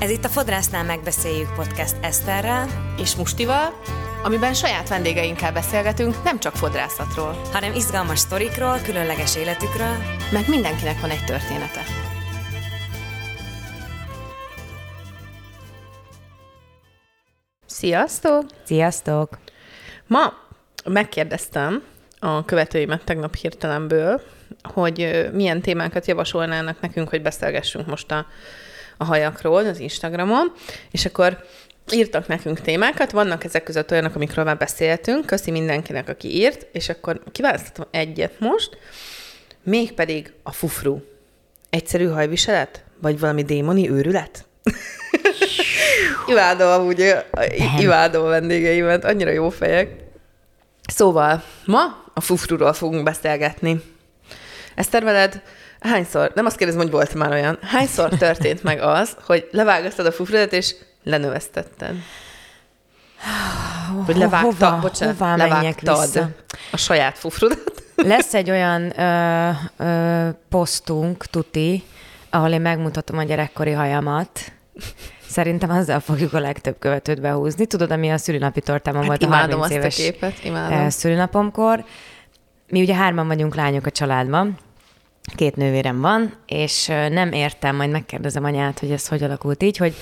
Ez itt a Fodrásznál megbeszéljük podcast Eszterrel és Mustival, amiben saját vendégeinkkel beszélgetünk nem csak fodrászatról, hanem izgalmas sztorikról, különleges életükről, meg mindenkinek van egy története. Sziasztok! Sziasztok! Ma megkérdeztem a követőimet tegnap hirtelenből, hogy milyen témákat javasolnának nekünk, hogy beszélgessünk most a, a hajakról az Instagramon, és akkor írtak nekünk témákat, vannak ezek között olyanok, amikről már beszéltünk, köszi mindenkinek, aki írt, és akkor kiválasztottam egyet most, mégpedig a fufru. Egyszerű hajviselet? Vagy valami démoni őrület? imádom amúgy, imádom a vendégeimet, annyira jó fejek. Szóval, ma a fufruról fogunk beszélgetni. Eszter, veled hányszor, nem azt kérdezem, hogy volt már olyan, hányszor történt meg az, hogy levágasztad a fufrudat, és lenövesztetted? Hogy levágta, hova, bocsánat, hova levágtad vissza? a saját fufrudat? Lesz egy olyan ö, ö, posztunk, tuti, ahol én megmutatom a gyerekkori hajamat. Szerintem azzal fogjuk a legtöbb követőt behúzni. Tudod, ami a szülinapi tortámon hát volt a 30 azt éves a képet, imádom. szülinapomkor. Mi ugye hárman vagyunk lányok a családban, két nővérem van, és nem értem, majd megkérdezem anyát, hogy ez hogy alakult így, hogy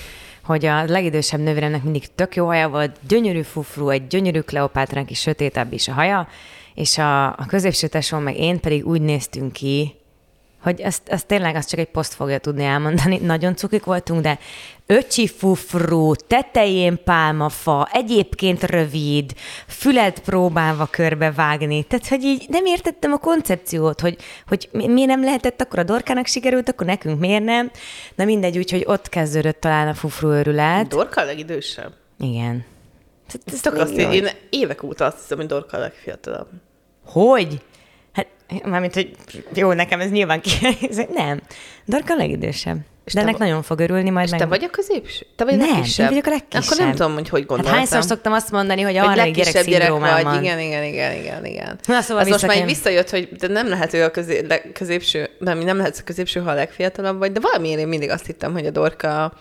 hogy a legidősebb nővéremnek mindig tök jó haja volt, gyönyörű fufru, egy gyönyörű kleopátránk is sötétebb is a haja, és a, a középső tesóm meg én pedig úgy néztünk ki, hogy ezt, ezt tényleg azt csak egy poszt fogja tudni elmondani. Nagyon cukik voltunk, de öcsi fufrú, tetején pálmafa, egyébként rövid, fület próbálva körbevágni. Tehát, hogy így nem értettem a koncepciót, hogy, hogy mi nem lehetett, akkor a dorkának sikerült, akkor nekünk miért nem. Na mindegy, úgyhogy ott kezdődött talán a fufrú őrület. Dorka a legidősebb? Igen. Ez ez azt én, én évek óta azt hiszem, hogy Dorka a legfiatalabb. Hogy? Mármint, hogy jó, nekem ez nyilván ki... nem. Dorka a legidősebb. És De ennek nagyon fog örülni majd. És meg... te vagy a középső? Te vagy nem, a legkisebb? Nem, vagyok a legkisebb. Akkor nem tudom, hogy hogy gondoltam. Hát hányszor szoktam azt mondani, hogy arra egy gyerek gyerek vagy. Van. Igen, igen, igen, igen, igen. Na, szóval az most már visszajött, hogy de nem lehet ő a közé, le, középső, nem, nem lehet a középső, ha a legfiatalabb vagy, de valamiért én mindig azt hittem, hogy a Dorka,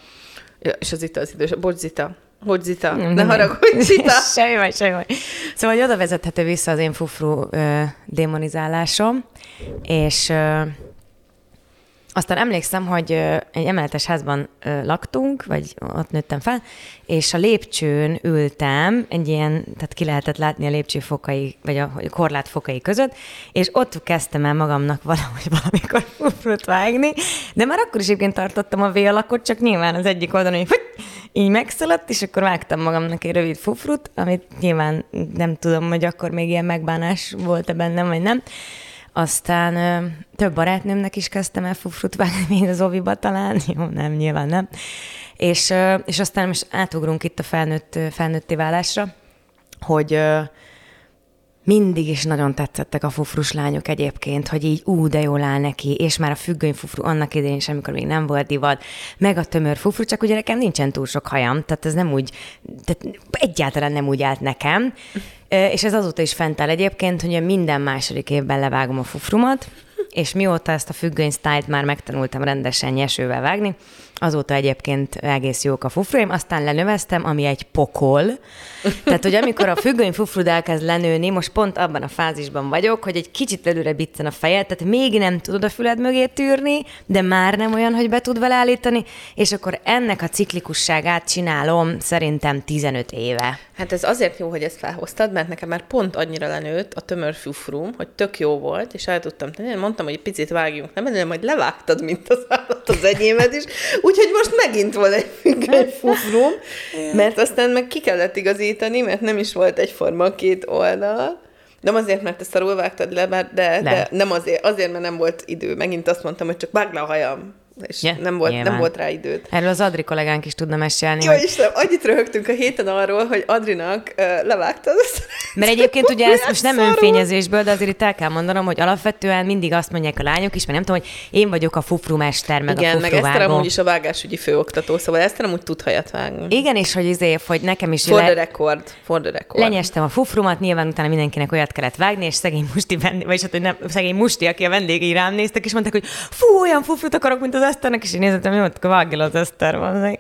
és az itt az idős, bocs, Zita, hogy Zita? Ne haragudj, Zita! semmi baj, semmi baj. Szóval, hogy oda vezethető vissza az én fufru ö, démonizálásom, és ö, aztán emlékszem, hogy egy emeletes házban laktunk, vagy ott nőttem fel, és a lépcsőn ültem, egy ilyen, tehát ki lehetett látni a lépcső fokai, vagy a korlát fokai között, és ott kezdtem el magamnak valahogy valamikor fufrut vágni, de már akkor is egyébként tartottam a V csak nyilván az egyik oldalon, hogy így megszaladt, és akkor vágtam magamnak egy rövid fufrut, amit nyilván nem tudom, hogy akkor még ilyen megbánás volt-e bennem, vagy nem. Aztán ö, több barátnőmnek is kezdtem el fufrut vágni, még az oviba talán, jó, nem, nyilván nem. És, ö, és aztán most átugrunk itt a felnőtt, felnőtté válásra, hogy ö, mindig is nagyon tetszettek a fufrus lányok egyébként, hogy így ú, de jól áll neki, és már a függöny fufru annak idején is, amikor még nem volt divat, meg a tömör fufru, csak ugye nekem nincsen túl sok hajam, tehát ez nem úgy, tehát egyáltalán nem úgy állt nekem, és ez azóta is fent áll egyébként, hogy minden második évben levágom a fufrumat, és mióta ezt a függöny sztájt már megtanultam rendesen nyesővel vágni, azóta egyébként egész jók a fufruim, aztán lenöveztem, ami egy pokol. Tehát, hogy amikor a függöny fufrud elkezd lenőni, most pont abban a fázisban vagyok, hogy egy kicsit előre biccen a fejed, tehát még nem tudod a füled mögé tűrni, de már nem olyan, hogy be tud vele állítani, és akkor ennek a ciklikusságát csinálom szerintem 15 éve. Hát ez azért jó, hogy ezt felhoztad, mert nekem már pont annyira lenőtt a tömör fufrum, hogy tök jó volt, és el tudtam tenni. Mondtam, hogy egy picit vágjunk, nem, nem majd levágtad, mint az állat az enyémet is, Úgyhogy most megint volt egy függöny fufrum, mert aztán meg ki kellett igazítani, mert nem is volt egyforma a két oldal. Nem azért, mert ezt szarul vágtad le, de, de, de nem azért, azért, mert nem volt idő. Megint azt mondtam, hogy csak vágd le a hajam és yeah, nem, volt, nem volt rá időt. Erről az Adri kollégánk is tudna mesélni. Jó, hogy... Istenem, annyit röhögtünk a héten arról, hogy Adrinak uh, levágta az Mert egyébként ugye ez most nem önfényezésből, de azért itt el kell mondanom, hogy alapvetően mindig azt mondják a lányok is, mert nem tudom, hogy én vagyok a fufrumester, meg Igen, a meg Eszter amúgy is a vágásügyi főoktató, szóval Eszter amúgy tud hajat vágni. Igen, és hogy izé, hogy nekem is... For le... the record, for the record. Lenyestem a fufrumat, nyilván utána mindenkinek olyat kellett vágni, és szegény musti vendég, vagy hát, hogy nem, szegény musti, aki a vendégei rám néztek, és mondták, hogy fú, olyan fufrut akarok, mint az Eszternek, és én néztem, hogy ott vágja az Eszter van.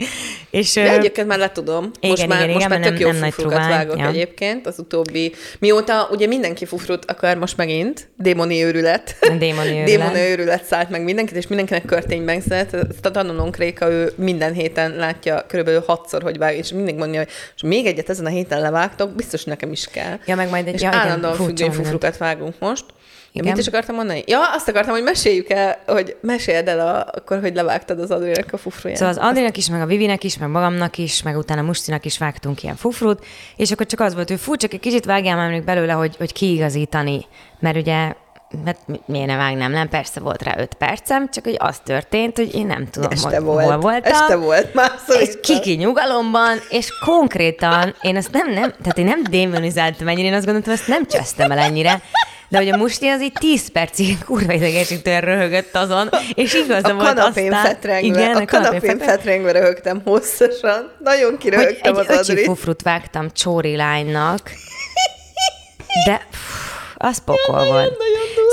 És, De egyébként már le tudom. Igen, most már, igen, most igen, már nem- tök jó nem fufrukat vágok ja. egyébként, az utóbbi... Mióta ugye mindenki fufrut akar most megint, démoni őrület. Démoni őrület. Démoni őrület szállt meg mindenkit, és mindenkinek körtényben szeret. Ezt a tanulónk Réka, ő minden héten látja körülbelül hatszor, hogy vág, és mindig mondja, hogy és még egyet ezen a héten levágtok, biztos nekem is kell. Ja, meg majd egy- és ja, állandóan furcsa függőny minden. fufrukat vágunk most. Igen. mit is akartam mondani? Ja, azt akartam, hogy meséljük el, hogy meséld el a, akkor, hogy levágtad az Adriának a fufruját. Szóval az Adrinak is, meg a Vivinek is, meg magamnak is, meg utána Mustinak is vágtunk ilyen fufrut, és akkor csak az volt, hogy fú, csak egy kicsit vágjál már még belőle, hogy, hogy kiigazítani, mert ugye mert mi- miért ne vágnám, nem? Persze volt rá öt percem, csak hogy az történt, hogy én nem tudom, Este hogy volt. hol voltam. Este volt már És kiki nyugalomban, és konkrétan én ezt nem, nem, tehát én nem démonizáltam ennyire, én azt gondoltam, ezt nem csesztem el ennyire, de hogy a musti az így 10 percig kurva idegesítően röhögött azon, és igaza A volt aztán. fetrengve, igen, a kanapén fetrengve. röhögtem hosszasan. Nagyon hogy kiröhögtem egy az Adrit. fufrut vágtam Csóri lánynak, de pff, az pokol volt.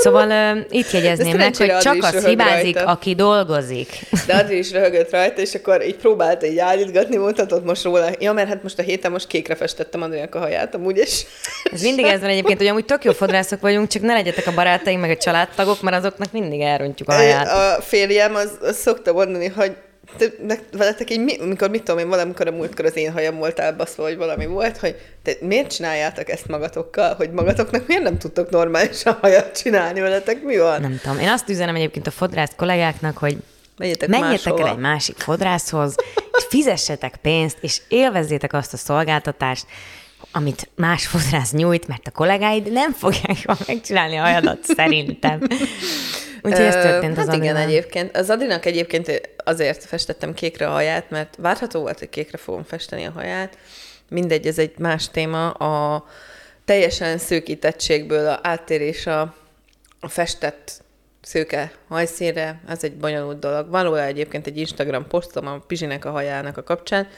Szóval uh, itt jegyezném meg, hogy csak az röhög hibázik, rajta. aki dolgozik. De Adri is röhögött rajta, és akkor így próbálta így állítgatni, mutatott most róla. Ja, mert hát most a héten most kékre festettem Adriának a haját, amúgy is. Ez mindig ez van egyébként, hogy amúgy tök jó fodrászok vagyunk, csak ne legyetek a barátaink, meg a családtagok, mert azoknak mindig elrontjuk a haját. A férjem az, az szokta mondani, hogy te, ne, veletek így, mi, mikor mit tudom én, valamikor a múltkor az én hajam volt elbaszva, vagy valami volt, hogy te miért csináljátok ezt magatokkal, hogy magatoknak miért nem tudtok normálisan hajat csinálni veletek, mi van? Nem tudom. Én azt üzenem egyébként a fodrász kollégáknak, hogy Menjetek, menjetek máshova. el egy másik fodrászhoz, fizessetek pénzt, és élvezzétek azt a szolgáltatást, amit más fodrász nyújt, mert a kollégáid nem fogják megcsinálni a hajadat, szerintem. Úgyhogy ez történt az hát igen, Adrival. egyébként. Az Adrinak egyébként azért festettem kékre a haját, mert várható volt, hogy kékre fogom festeni a haját. Mindegy, ez egy más téma. A teljesen szőkítettségből a áttérés a, a festett szőke hajszínre, ez egy bonyolult dolog. Van róla egyébként egy Instagram posztom a Pizsinek a hajának a kapcsán.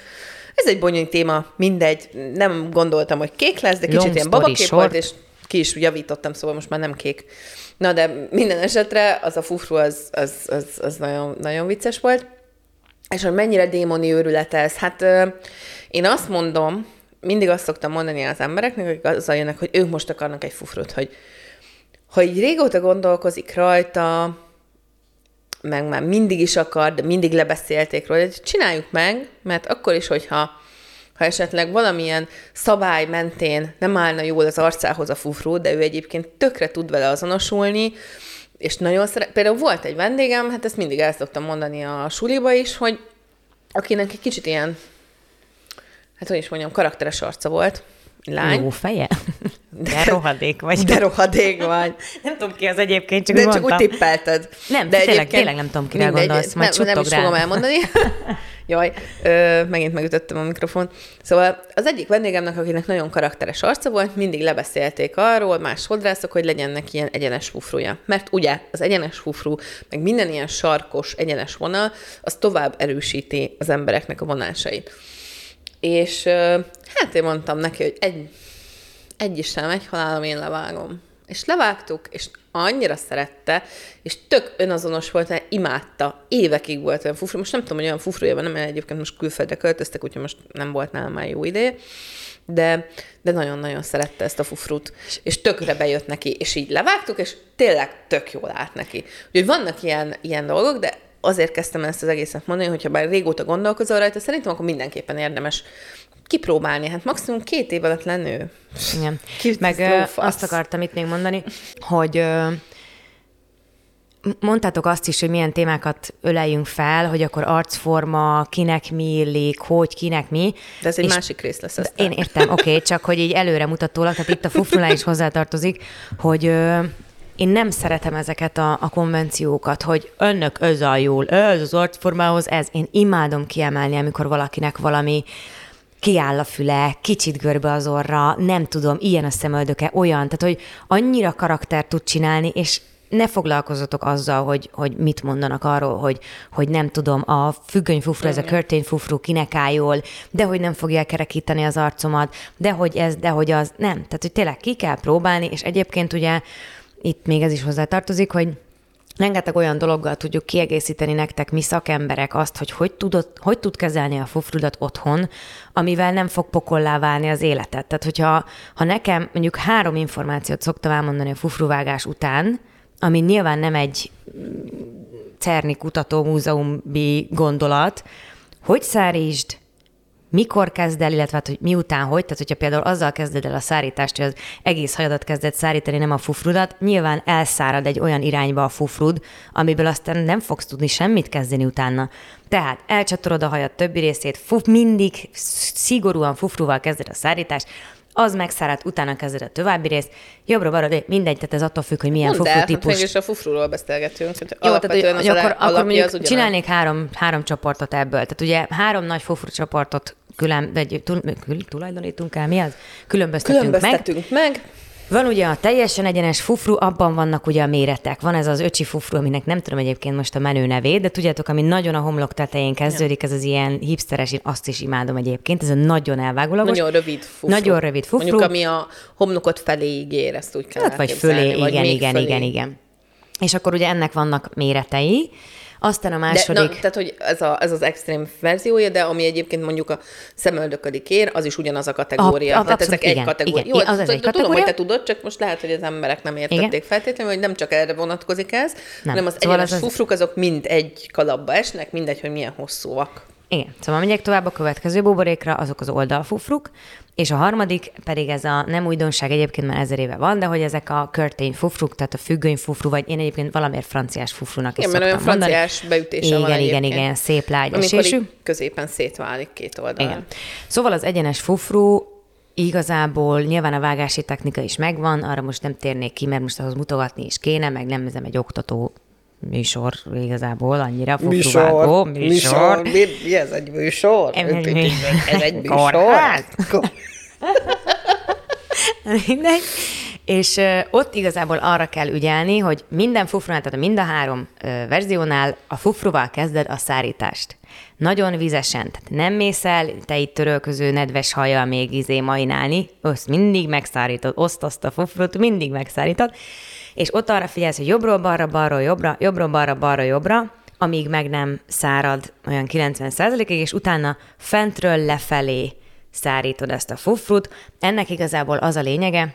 Ez egy bonyolult téma, mindegy. Nem gondoltam, hogy kék lesz, de kicsit Long ilyen short. volt, és ki is javítottam, szóval most már nem kék. Na, de minden esetre az a fufru az, az, az, az nagyon, nagyon vicces volt. És hogy mennyire démoni őrület ez? Hát én azt mondom, mindig azt szoktam mondani az embereknek, akik azzal jönnek, hogy ők most akarnak egy fufrut, hogy ha így régóta gondolkozik rajta, meg már mindig is akar, de mindig lebeszélték róla, hogy csináljuk meg, mert akkor is, hogyha ha esetleg valamilyen szabály mentén nem állna jól az arcához a fufrú, de ő egyébként tökre tud vele azonosulni, és nagyon szeret. Például volt egy vendégem, hát ezt mindig el szoktam mondani a suliba is, hogy akinek egy kicsit ilyen, hát hogy is mondjam, karakteres arca volt, lány. Jó feje? De rohadék vagy. De rohadék vagy. Nem tudom ki az egyébként, csak De csak úgy tippelted. Nem, de tényleg- tényleg nem tudom, kire mindegy, gondolsz, majd nem, nem is rá. fogom elmondani. Jaj, ö, megint megütöttem a mikrofont. Szóval az egyik vendégemnek, akinek nagyon karakteres arca volt, mindig lebeszélték arról, más fodrászok, hogy legyennek ilyen egyenes fufruja. Mert ugye az egyenes fufru, meg minden ilyen sarkos, egyenes vonal, az tovább erősíti az embereknek a vonásait. És ö, hát én mondtam neki, hogy egy, egy is sem, egy halálom, én levágom. És levágtuk, és annyira szerette, és tök önazonos volt, mert imádta. Évekig volt olyan fufru. Most nem tudom, hogy olyan fufruja van, mert egyébként most külföldre költöztek, úgyhogy most nem volt nálam már jó ideje. De, de nagyon-nagyon szerette ezt a fufrut, és tökre bejött neki, és így levágtuk, és tényleg tök jól állt neki. Úgyhogy vannak ilyen, ilyen dolgok, de azért kezdtem ezt az egészet mondani, hogyha bár régóta gondolkozol rajta, szerintem akkor mindenképpen érdemes kipróbálni. Hát maximum két év alatt lenő. Igen. Ki- Meg ö, lófasz. azt akartam itt még mondani, hogy mondtátok azt is, hogy milyen témákat öleljünk fel, hogy akkor arcforma, kinek mi illik, hogy kinek mi. De ez egy És- másik rész lesz. Aztán. én értem, oké, okay, csak hogy így előre mutatólag, tehát itt a fufrulá is hozzátartozik, hogy ö, én nem szeretem ezeket a, a konvenciókat, hogy önnek ez a jól, ez az arcformához, ez. Én imádom kiemelni, amikor valakinek valami kiáll a füle, kicsit görbe az orra, nem tudom, ilyen a szemöldöke, olyan, tehát hogy annyira karakter tud csinálni, és ne foglalkozzatok azzal, hogy, hogy mit mondanak arról, hogy, hogy nem tudom, a függöny fufru, ez a curtain fufru kinek áll jól, de hogy nem fogja kerekíteni az arcomat, de hogy ez, de hogy az, nem. Tehát, hogy tényleg ki kell próbálni, és egyébként ugye itt még ez is hozzátartozik, hogy rengeteg olyan dologgal tudjuk kiegészíteni nektek, mi szakemberek azt, hogy hogy, tudod, hogy tud kezelni a fufrudat otthon, amivel nem fog pokollá válni az életet. Tehát, hogyha ha nekem mondjuk három információt szoktam elmondani a fufruvágás után, ami nyilván nem egy Cerni kutató múzeumi gondolat, hogy szárítsd, mikor kezd el, illetve hát, hogy miután hogy, tehát hogyha például azzal kezded el a szárítást, hogy az egész hajadat kezded szárítani, nem a fufrudat, nyilván elszárad egy olyan irányba a fufrud, amiből aztán nem fogsz tudni semmit kezdeni utána. Tehát elcsatorod a hajad többi részét, fuf, mindig szigorúan fufruval kezded a szárítást, az megszárad, utána kezded a további részt, jobbra balra, de mindegy, tehát ez attól függ, hogy milyen fufru típus. hát mégis a fufruról beszélgetünk. Jó, tehát hogy, hogy akkor, akkor mondjuk az csinálnék három, három csoportot ebből. Tehát ugye három nagy fufru csoportot külön, vagy tul, tulajdonítunk el, mi az? Különböztetünk meg. Különböztetünk meg. Van ugye a teljesen egyenes fufru, abban vannak ugye a méretek. Van ez az öcsi fufru, aminek nem tudom egyébként most a menő nevét, de tudjátok, ami nagyon a homlok tetején kezdődik, ez az ilyen hipsteres, én azt is imádom egyébként, ez a nagyon elvágólagos. Nagyon rövid fufru. Nagyon rövid fufru. Mondjuk, ami a homlokot feléig ér, ezt úgy kell Hát vagy fölé, igen, még igen, fölé. igen, igen. És akkor ugye ennek vannak méretei, aztán a második... De, na, tehát, hogy ez, a, ez az extrém verziója, de ami egyébként mondjuk a szemöldöködik ér, az is ugyanaz a kategória. A- a- tehát ezek abszolút egy igen, kategória. igen. Jó, Az ez t- egy Tudom, kategória. hogy te tudod, csak most lehet, hogy az emberek nem értették Igen. feltétlenül, hogy nem csak erre vonatkozik ez, Nem. hanem az Szóval egyenes az az- fufruk, azok mind egy kalapba esnek, mindegy, hogy milyen hosszúak. Igen, szóval megyek tovább a következő buborékra, azok az oldalfufruk, és a harmadik pedig ez a nem újdonság, egyébként már ezer éve van, de hogy ezek a curtain fufruk, tehát a függöny fufru, vagy én egyébként valamiért franciás fufrunak is Igen, mert olyan szoktam mondani. franciás beütése igen, van Igen, igen, igen, szép lágy esésű. így középen szétválik két oldalon. Igen. Szóval az egyenes fufru igazából nyilván a vágási technika is megvan, arra most nem térnék ki, mert most ahhoz mutogatni is kéne, meg nem ez egy oktató műsor igazából, annyira fufruvágó műsor. Mi, mi ez egy műsor? Ez egy Ez egy műsor? Kórház? Mindegy. És ott igazából arra kell ügyelni, hogy minden fufrunál, tehát mind a három verziónál a fufruval kezded a szárítást. Nagyon vizesen, tehát nem mész el, te itt törölköző nedves hajjal még izé mainálni, azt mindig megszárítod, oszt azt a fufrut, mindig megszárítod, és ott arra figyelsz, hogy jobbról balra, balról jobbra, jobbról balra, balra jobbra, amíg meg nem szárad olyan 90%-ig, és utána fentről lefelé szárítod ezt a fufrut. Ennek igazából az a lényege,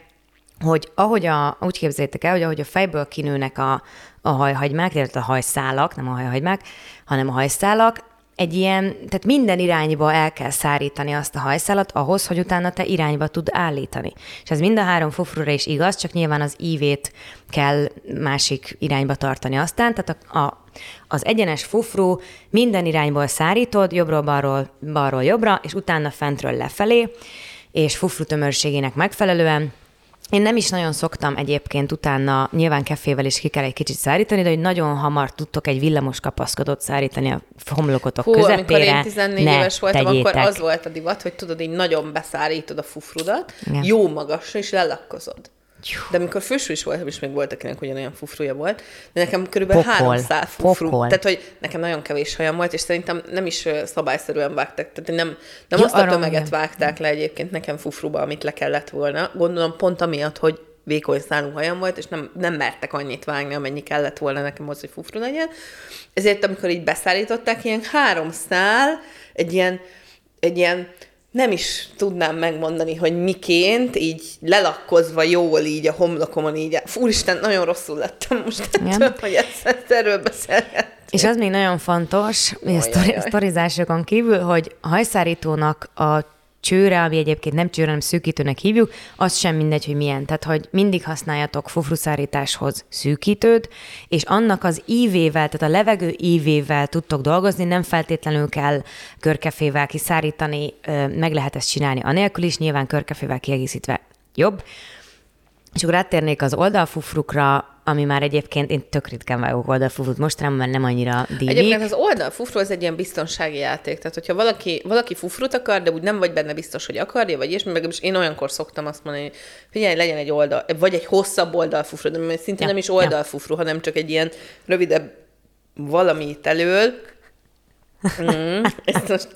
hogy ahogy a, úgy képzeljétek el, hogy ahogy a fejből kinőnek a, a hajhagymák, illetve a hajszálak, nem a hajhagymák, hanem a hajszálak, egy ilyen, tehát minden irányba el kell szárítani azt a hajszálat ahhoz, hogy utána te irányba tud állítani. És ez mind a három fufrura is igaz, csak nyilván az ívét kell másik irányba tartani aztán, tehát a, a, az egyenes fufru minden irányból szárítod, jobbról balról, balról jobbra, és utána fentről lefelé, és fufru tömörségének megfelelően én nem is nagyon szoktam egyébként utána, nyilván kefével is ki kell egy kicsit szárítani, de hogy nagyon hamar tudtok egy villamos kapaszkodót szárítani a homlokotok Hú, közepére. amikor én 14 ne éves voltam, tegyétek. akkor az volt a divat, hogy tudod, így nagyon beszárítod a fufrudat, Igen. jó magasra, és lelakkozod. De amikor fősül is voltam, és még volt, akinek ugyanolyan fufruja volt, de nekem körülbelül Pokol. három szál fufru. Pokol. Tehát, hogy nekem nagyon kevés hajam volt, és szerintem nem is szabályszerűen vágták. Tehát nem, nem Ja, azt a tömeget igen. vágták le egyébként nekem fufruba, amit le kellett volna. Gondolom pont amiatt, hogy vékony szálú hajam volt, és nem, nem mertek annyit vágni, amennyi kellett volna nekem az, hogy fufru legyen. Ezért, amikor így beszállították, ilyen három szál, egy ilyen, egy ilyen nem is tudnám megmondani, hogy miként, így lelakkozva jól így a homlokomon, így, Úristen, nagyon rosszul lettem most, Igen. ettől, hogy ezt, erről beszélget. És az még nagyon fontos, hogy a sztori, sztorizásokon kívül, hogy a hajszárítónak a csőre, ami egyébként nem csőre, hanem szűkítőnek hívjuk, az sem mindegy, hogy milyen. Tehát, hogy mindig használjatok fufruszárításhoz szűkítőt, és annak az ívével, tehát a levegő ívével tudtok dolgozni, nem feltétlenül kell körkefével kiszárítani, meg lehet ezt csinálni anélkül is, nyilván körkefével kiegészítve jobb. És akkor áttérnék az oldalfufrukra, ami már egyébként, én tök ritkán vágok oldalfufrut mostanában, mert nem annyira dívik. Egyébként az oldal fufru az egy ilyen biztonsági játék. Tehát, hogyha valaki, valaki fufrut akar, de úgy nem vagy benne biztos, hogy akarja, vagy ilyesmi, meg én olyankor szoktam azt mondani, hogy figyelj, legyen egy oldal, vagy egy hosszabb oldalfufru, de szintén Ja, nem is ja. oldalfufru, hanem csak egy ilyen rövidebb valami itt elől. Mm, ezt most,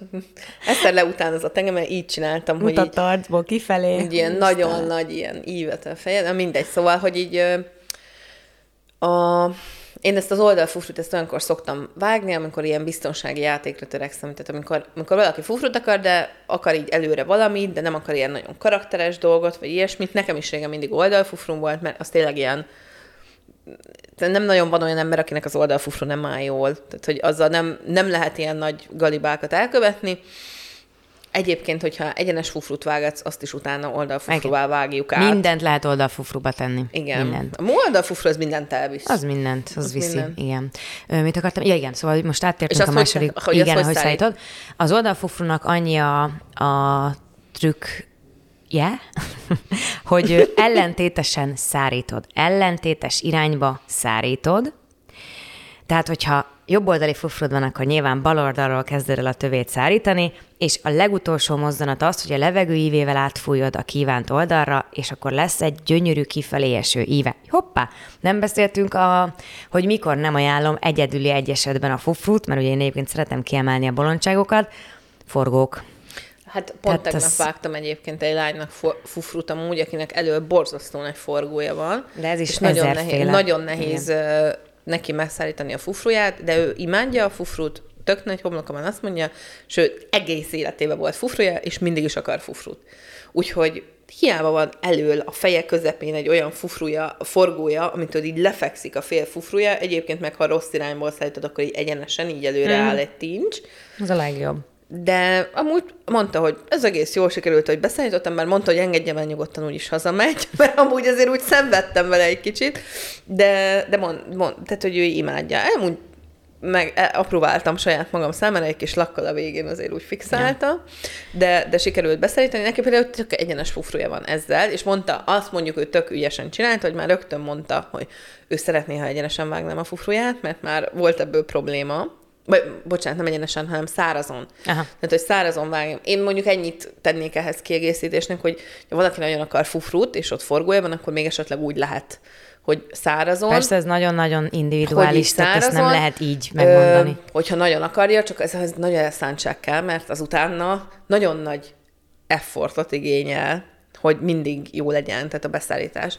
Eszter leutánozza engem, mert így csináltam, hogy így, Mutat arcból kifelé. egy ilyen nagyon nagy ilyen ívet a fejed, na mindegy, szóval, hogy így a, én ezt az oldalfufrut, ezt olyankor szoktam vágni, amikor ilyen biztonsági játékra törekszem, tehát amikor, amikor valaki fufrut akar, de akar így előre valamit, de nem akar ilyen nagyon karakteres dolgot, vagy ilyesmit. Nekem is régen mindig oldalfufrum volt, mert az tényleg ilyen nem nagyon van olyan ember, akinek az oldalfufru nem áll jól. Tehát, hogy azzal nem, nem lehet ilyen nagy galibákat elkövetni. Egyébként, hogyha egyenes fufrut vágatsz, azt is utána oldalfufruvá vágjuk át. Mindent lehet oldalfufruba tenni. Igen. Mindent. A oldalfufru az mindent elvisz. Az mindent, az, Az viszi, mindent. igen. Ö, mit akartam? Ja, igen, szóval most áttértünk a hogy- második. hogy igen, hogy ahogy szállít? szállítod. Az oldalfufrunak annyi a, a trükk, yeah? hogy ellentétesen szárítod. Ellentétes irányba szárítod. Tehát, hogyha jobb oldali fufrod van, akkor nyilván bal oldalról kezded el a tövét szárítani, és a legutolsó mozzanat az, hogy a levegő ívével átfújod a kívánt oldalra, és akkor lesz egy gyönyörű kifelé eső íve. Hoppá! Nem beszéltünk, a, hogy mikor nem ajánlom egyedüli egy esetben a fufrut, mert ugye én egyébként szeretem kiemelni a bolondságokat, forgók. Hát pont Tehát tegnap az- vágtam egyébként egy lánynak fufrut amúgy, akinek elől borzasztó nagy forgója van. De ez is és nagyon nehéz, nagyon nehéz ö, neki megszállítani a fufruját, de ő imádja a fufrut, tök nagy homloka van, azt mondja, sőt, egész életében volt fufruja, és mindig is akar fufrut. Úgyhogy hiába van elől a feje közepén egy olyan fufruja, forgója, amitől így lefekszik a fél fufruja, egyébként meg ha rossz irányból szállítod, akkor így egyenesen, így előre Mhm. áll egy tincs, Ez a legjobb. De amúgy mondta, hogy ez egész jól sikerült, hogy beszállítottam, mert mondta, hogy engedjem el nyugodtan, úgyis hazamegy, mert amúgy azért úgy szenvedtem vele egy kicsit, de, de mond, mond, tehát, hogy ő imádja. Amúgy meg e- apróváltam saját magam számára, egy kis lakkal a végén azért úgy fixálta, de, de sikerült beszállítani. Neki például tök egyenes fufruja van ezzel, és mondta, azt mondjuk ő tök ügyesen csinálta, hogy már rögtön mondta, hogy ő szeretné, ha egyenesen vágnám a fufruját, mert már volt ebből probléma, vagy, bocsánat, nem egyenesen, hanem szárazon. Aha. Tehát, hogy szárazon vágjam. Én mondjuk ennyit tennék ehhez kiegészítésnek, hogy ha valaki nagyon akar fufrut, és ott forgója van, akkor még esetleg úgy lehet, hogy szárazon. Persze ez nagyon-nagyon individuális, tehát ezt nem szárazon. lehet így megmondani. Ö, hogyha nagyon akarja, csak ez, ez nagyon elszántság kell, mert az utána nagyon nagy effortot igényel, hogy mindig jó legyen, tehát a beszállítás.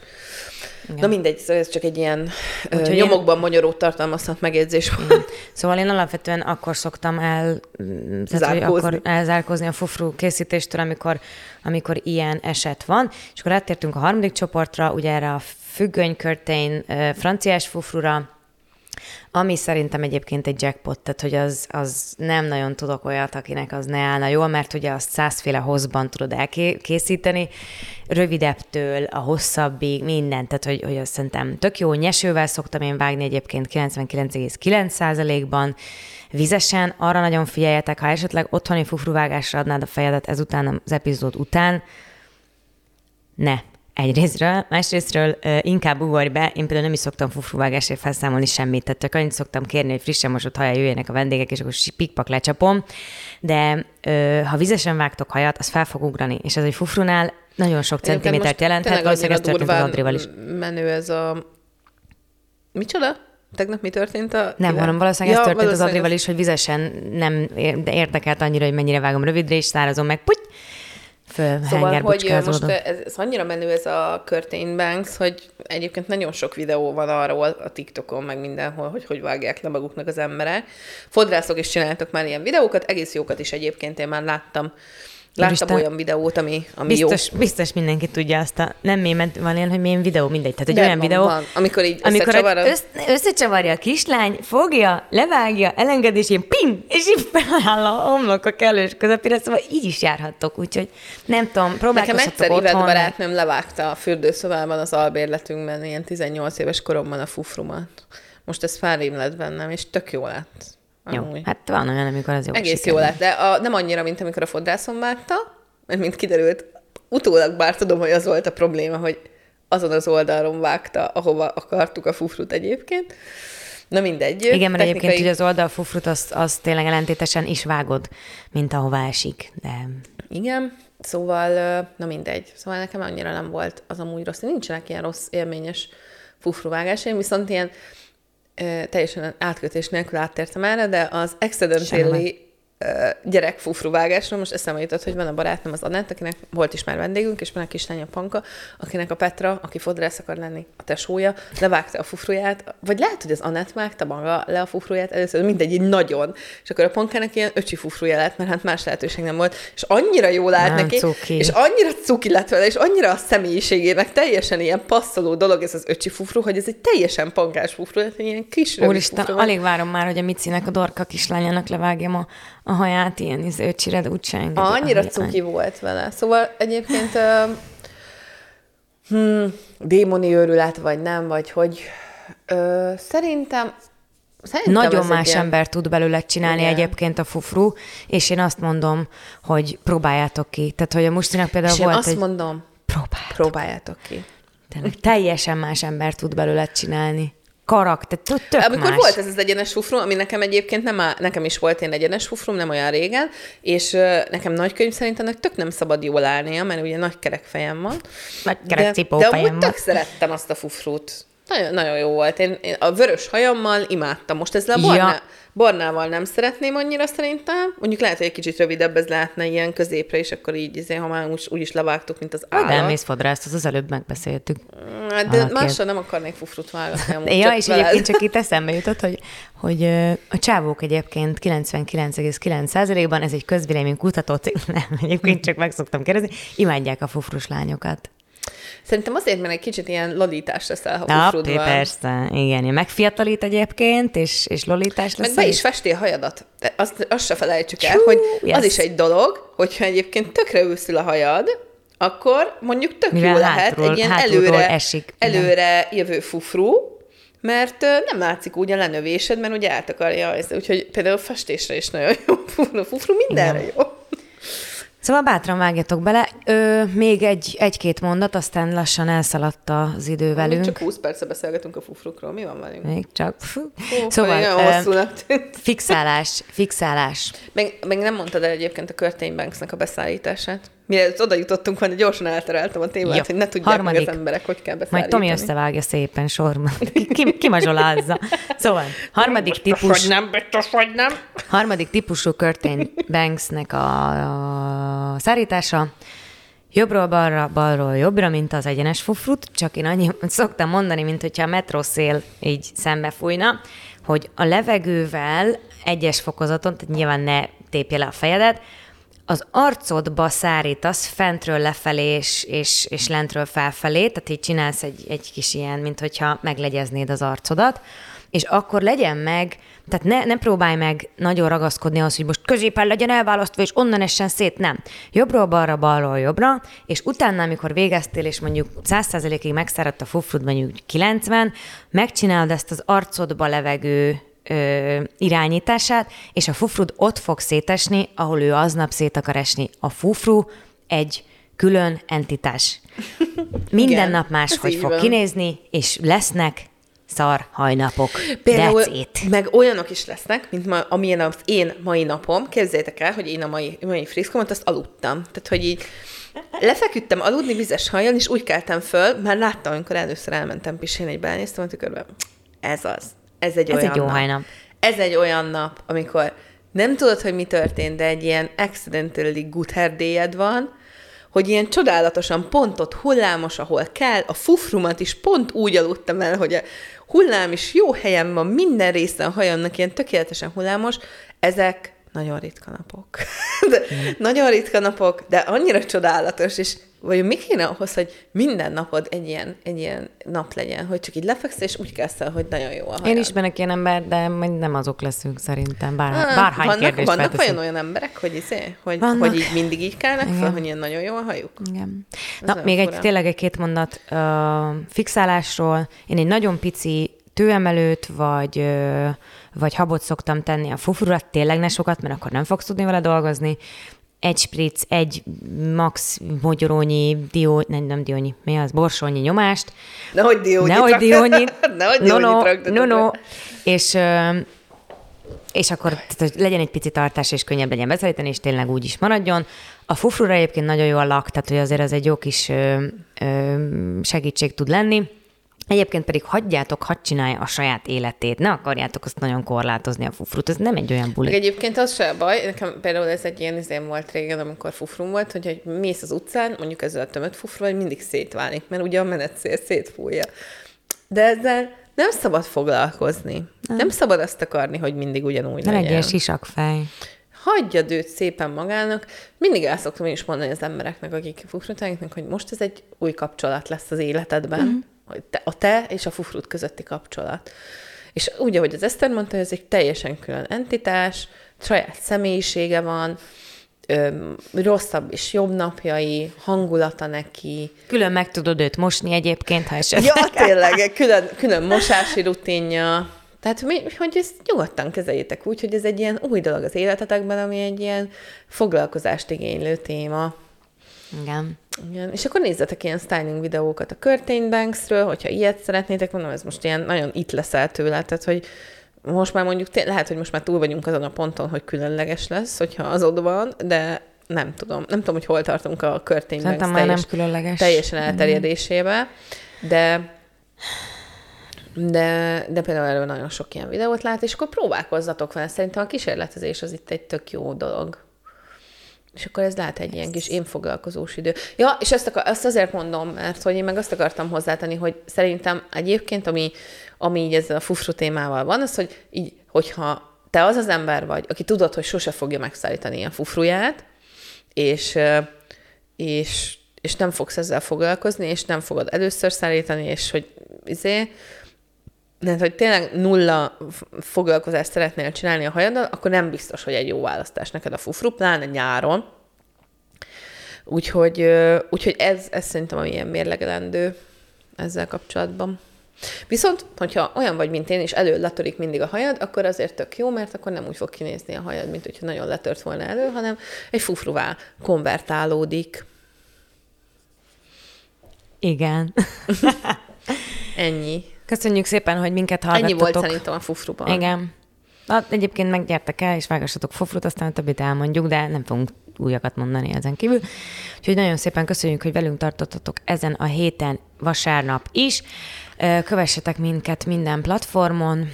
Igen. Na mindegy, szóval ez csak egy ilyen Úgyhogy nyomokban magyarót tartalmazhat megjegyzés volt. Szóval én alapvetően akkor szoktam el, mm, tehát, hogy Zárkózni. akkor elzárkózni a fufru készítéstől, amikor, amikor ilyen eset van. És akkor áttértünk a harmadik csoportra, ugye erre a függönykörtény ö, franciás fufrura, ami szerintem egyébként egy jackpot, tehát hogy az, az nem nagyon tudok olyat, akinek az ne állna jól, mert ugye azt százféle hozban tudod elkészíteni, rövidebbtől a hosszabbig, minden, tehát hogy, hogy azt szerintem tök jó. Nyesővel szoktam én vágni egyébként 99,9%-ban, vizesen, arra nagyon figyeljetek, ha esetleg otthoni fufruvágásra adnád a fejedet ezután az epizód után, ne. Egyrésztről, másrésztről inkább ugorj be, én például nem is szoktam fufruvágásért felszámolni semmit, tehát csak annyit szoktam kérni, hogy frissen mosott haja jöjjenek a vendégek, és akkor pikpak lecsapom, de ha vizesen vágtok hajat, az fel fog ugrani, és ez egy fufrunál nagyon sok centimétert jelenthet, valószínűleg ez történt az Andrival is. menő ez a... Micsoda? Tegnap mi történt a... Nem, kivel? hanem valószínűleg ez történt az Adrival is, hogy vizesen nem ér- de érdekelt annyira, hogy mennyire vágom rövidre, és szárazom meg, puty, Szóval, hogy most ez, ez annyira menő ez a Curtain Banks, hogy egyébként nagyon sok videó van arról a TikTokon, meg mindenhol, hogy hogy vágják le maguknak az emberek. Fodrászok is csináltak már ilyen videókat, egész jókat is egyébként én már láttam. Láttam Úristen. olyan videót, ami, ami Biztos, jó. biztos mindenki tudja azt a, nem mémet, van ilyen, hogy milyen videó, mindegy. Tehát egy De olyan van, videó, van. Amikor így amikor összecsavar a- össz, összecsavarja a kislány, fogja, levágja, elenged, és ilyen ping, és így feláll a homlok a kellős közepére, szóval így is járhattok, úgyhogy nem tudom, Nekem próbálkozhatok egyszer Ivett otthon. barátnőm levágta a fürdőszobában az albérletünkben, ilyen 18 éves koromban a fufrumat. Most ez fárím lett bennem, és tök jó lett. Jó, Amúgy. hát van olyan, amikor az jó Egész sikerül. jó lett, de a, nem annyira, mint amikor a fodrászon vágta, mert mint kiderült, utólag bár tudom, hogy az volt a probléma, hogy azon az oldalon vágta, ahova akartuk a fufrut egyébként. Na mindegy. Igen, mert egyébként technikai- ugye az oldalfufrut, azt, azt tényleg ellentétesen is vágod, mint ahová esik, de Igen, szóval, na mindegy. Szóval nekem annyira nem volt az amúgy rossz. Nincsenek ilyen rossz élményes fufruvágásaim, viszont ilyen teljesen átkötés nélkül áttértem erre, de az Semmi. accidentally gyerek fufruvágásról, most eszembe jutott, hogy van a barátnőm az Anett, akinek volt is már vendégünk, és van a kislánya Panka, akinek a Petra, aki fodrász akar lenni, a tesója, levágta a fufruját, vagy lehet, hogy az Anett vágta maga le a fufruját először, mindegy, így nagyon. És akkor a Pankának ilyen öcsi fufruja lett, mert hát más lehetőség nem volt, és annyira jól állt Nem neki, cuki. és annyira cuki lett vele, és annyira a személyiségének teljesen ilyen passzoló dolog ez az öcsi fufru, hogy ez egy teljesen pankás fufru, tehát ilyen kis Úristen, alig várom már, hogy a Micinek, a Dorka kislányának levágjam a, a haját ilyen izé, öcsire, de úgyse engedi. Annyira Annyi- cuki volt vele. Szóval egyébként ö, hmm, démoni őrület, vagy nem, vagy hogy ö, szerintem Szerintem Nagyon más ilyen- ember tud belőle csinálni Igen. egyébként a fufru, és én azt mondom, hogy próbáljátok ki. Tehát, hogy a Mustinak például És én volt azt egy... mondom, Próbáljátok. próbáljátok ki. Tényleg, teljesen más ember tud belőle csinálni. Karakter, tök tök Amikor más. volt ez az egyenes fufrum, ami nekem egyébként nem áll, nekem is volt én egyenes fufrum, nem olyan régen, és nekem nagykönyv szerint ennek tök nem szabad jól állnia, mert ugye nagy kerek fejem van. Nagy kerek de, de amúgy tök szerettem azt a fufrút. Nagyon, nagyon jó volt. Én, én a vörös hajammal imádtam. Most ezzel a Ja. barná, barnával nem szeretném annyira szerintem. Mondjuk lehet, hogy egy kicsit rövidebb ez lehetne ilyen középre, és akkor így, izé, ha már úgy, úgy is levágtuk, mint az állat. elmész fodrászt, az az előbb megbeszéltük. Hát, De mással nem akarnék fufrut vágatni. Ja, és veled. egyébként csak itt eszembe jutott, hogy, hogy a csávók egyébként 99,9%-ban, ez egy közvélemény kutató nem, egyébként csak meg szoktam kérdezni, imádják a fufrus lányokat. Szerintem azért, mert egy kicsit ilyen ladítás leszel, ha Na, van. persze, igen, megfiatalít egyébként, és, és lolítás lesz. Meg be is festi a hajadat. De azt, azt se felejtsük el, Csú, hogy yes. az is egy dolog, hogyha egyébként tökre őszül a hajad, akkor mondjuk tök Mivel jó lehet hátulról- egy ilyen előre, esik, előre jövő fufru, mert nem látszik úgy a lenövésed, mert ugye eltakarja ezt. Úgyhogy például festésre is nagyon jó fufru, fufru mindenre jó. Szóval bátran vágjatok bele. Ö, még egy, egy-két mondat, aztán lassan elszaladt az idő velünk. Csak 20 perce beszélgetünk a fufrukról. Mi van velünk? Még csak. Fú. Ó, Szóval ö, fixálás, fixálás. Meg, meg nem mondtad el egyébként a Curtain Banksnek a beszállítását. Mielőtt oda jutottunk volna, gyorsan eltereltem a témát, Jó. hogy ne tudják Harmadik. meg az emberek, hogy kell beszállítani. Majd Tomi összevágja szépen sorban. Ki, kimazsolázza. Szóval, harmadik típus, Hogy nem, biztos, hogy nem. harmadik típusú Curtain Banksnek a, a szárítása. Jobbról balra, balról jobbra, mint az egyenes fufrut, csak én annyi szoktam mondani, mint hogyha a metrószél így szembe fújna, hogy a levegővel egyes fokozaton, tehát nyilván ne tépje le a fejedet, az arcodba szárítasz fentről lefelé és, és, és lentről felfelé, tehát így csinálsz egy, egy kis ilyen, mint hogyha meglegyeznéd az arcodat, és akkor legyen meg, tehát ne, ne próbálj meg nagyon ragaszkodni ahhoz, hogy most középen legyen elválasztva, és onnan essen szét, nem. Jobbról balra, balról jobbra, és utána, amikor végeztél, és mondjuk 100%-ig megszáradt a fufrud, mondjuk 90, megcsinálod ezt az arcodba levegő ö, irányítását, és a fufrud ott fog szétesni, ahol ő aznap szét akar esni. A fufru egy külön entitás. Minden Igen, nap máshogy fog van. kinézni, és lesznek szar hajnapok. Például, meg olyanok is lesznek, mint ma, amilyen az én mai napom. Képzeljétek el, hogy én a mai, mai friszkomat azt aludtam. Tehát, hogy így lefeküdtem aludni vizes hajjal, és úgy keltem föl, már láttam, amikor először elmentem pisilni, egy belenéztem a tükörbe. Ez az. Ez egy Ez olyan egy jó nap. hajnap. Ez egy olyan nap, amikor nem tudod, hogy mi történt, de egy ilyen accidentally good hair van, hogy ilyen csodálatosan pont ott hullámos, ahol kell, a fufrumat is pont úgy aludtam el, hogy a hullám is jó helyen van, minden része a hajamnak ilyen tökéletesen hullámos, ezek nagyon ritka napok. De, nagyon ritka napok, de annyira csodálatos, és vagy mi kéne ahhoz, hogy minden napod egy ilyen, egy ilyen nap legyen, hogy csak így lefeksz, és úgy kezd el, hogy nagyon jó a hajad. Én ismerek ilyen ember, de nem azok leszünk szerintem, bár, Ah, bárhány vannak, kérdést vannak felteszünk. olyan, olyan emberek, hogy, izé, hogy, Vannak. hogy így mindig így kelnek fel, hogy ilyen nagyon jó a hajuk. Igen. Ez Na, még egy, tényleg egy két mondat uh, fixálásról. Én egy nagyon pici tőemelőt, vagy, uh, vagy habot szoktam tenni a fufurra, tényleg ne sokat, mert akkor nem fogsz tudni vele dolgozni. Egy spritz, egy max mogyorónyi, dió, nem, nem diónyi, mi az, borsónyi nyomást. Nehogy diónyit Nehogy rak- diónyit. Nehogy no, diónyit no, no, no. be. És, és akkor tehát, hogy legyen egy pici tartás, és könnyebb legyen beszállítani, és tényleg úgy is maradjon. A fufrura egyébként nagyon jó a lak, tehát hogy azért ez egy jó kis ö, ö, segítség tud lenni. Egyébként pedig hagyjátok, hadd csinálja a saját életét, ne akarjátok azt nagyon korlátozni a fufrut, ez nem egy olyan buli. Meg egyébként az se a baj, nekem például ez egy ilyen izém volt régen, amikor fufrum volt, hogy, hogy mész az utcán, mondjuk ezzel a tömött hogy mindig szétválik, mert ugye a menetszél szétfújja. De ezzel nem szabad foglalkozni. Nem, nem szabad azt akarni, hogy mindig ugyanúgy Ne legyen. legyél sisakfej. Hagyjad őt szépen magának. Mindig el szoktam én is mondani az embereknek, akik fufrutánknak, hogy most ez egy új kapcsolat lesz az életedben. Mhm. A te és a fufrut közötti kapcsolat. És úgy, ahogy az Eszter mondta, ez egy teljesen külön entitás, saját személyisége van, öm, rosszabb és jobb napjai, hangulata neki. Külön meg tudod őt mosni egyébként, ha esetleg. Ja, tényleg, külön, külön mosási rutinja. Tehát, mi, hogy ezt nyugodtan kezeljétek úgy, hogy ez egy ilyen új dolog az életetekben, ami egy ilyen foglalkozást igénylő téma. Igen. Igen. És akkor nézzetek ilyen styling videókat a Curtain Banksről, hogyha ilyet szeretnétek, mondom, ez most ilyen nagyon itt leszel tőle, tehát, hogy most már mondjuk, lehet, hogy most már túl vagyunk azon a ponton, hogy különleges lesz, hogyha az ott van, de nem tudom. Nem tudom, hogy hol tartunk a Curtain Banks már nem teljes, különleges. teljesen elterjedésébe, de de, de például erről nagyon sok ilyen videót lát, és akkor próbálkozzatok vele. Szerintem a kísérletezés az itt egy tök jó dolog. És akkor ez lehet egy ilyen kis én foglalkozós idő. Ja, és ezt, akar, ezt azért mondom, mert hogy én meg azt akartam hozzátenni, hogy szerintem egyébként, ami, ami így ezzel a fufru témával van, az, hogy így, hogyha te az az ember vagy, aki tudod, hogy sose fogja megszállítani a fufruját, és, és, és nem fogsz ezzel foglalkozni, és nem fogod először szállítani, és hogy izé, mert hogy tényleg nulla foglalkozást szeretnél csinálni a hajaddal, akkor nem biztos, hogy egy jó választás neked a fufru, pláne nyáron. Úgyhogy, úgyhogy ez, ez szerintem ami ilyen mérlegelendő ezzel kapcsolatban. Viszont, hogyha olyan vagy, mint én, és elő letörik mindig a hajad, akkor azért tök jó, mert akkor nem úgy fog kinézni a hajad, mint hogyha nagyon letört volna elő, hanem egy fufruvá konvertálódik. Igen. Ennyi. Köszönjük szépen, hogy minket Ennyi hallgattatok. volt szerintem a fufruban. Igen. Na, egyébként meggyertek el, és vágassatok fofrut, aztán a többit elmondjuk, de nem fogunk újakat mondani ezen kívül. Úgyhogy nagyon szépen köszönjük, hogy velünk tartottatok ezen a héten vasárnap is. Kövessetek minket minden platformon,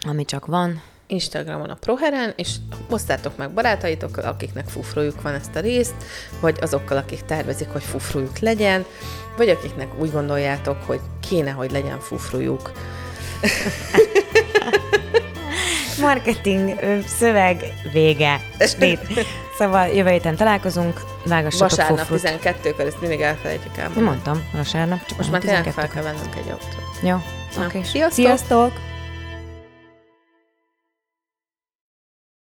ami csak van. Instagramon a Proheren, és osztátok meg barátaitokkal, akiknek fufrójuk van ezt a részt, vagy azokkal, akik tervezik, hogy fufrójuk legyen, vagy akiknek úgy gondoljátok, hogy kéne, hogy legyen fufrójuk. Marketing, szöveg, vége. Snit. Szóval jövő héten találkozunk, vágassatok Vasárnap fofrut. 12-kor, ezt mindig elfelejtjük el. Nem mondtam, vasárnap. Csak Most már tényleg fel 12-kor. kell vennünk egy autót. Jó, oké. sziasztok! Sziasztok!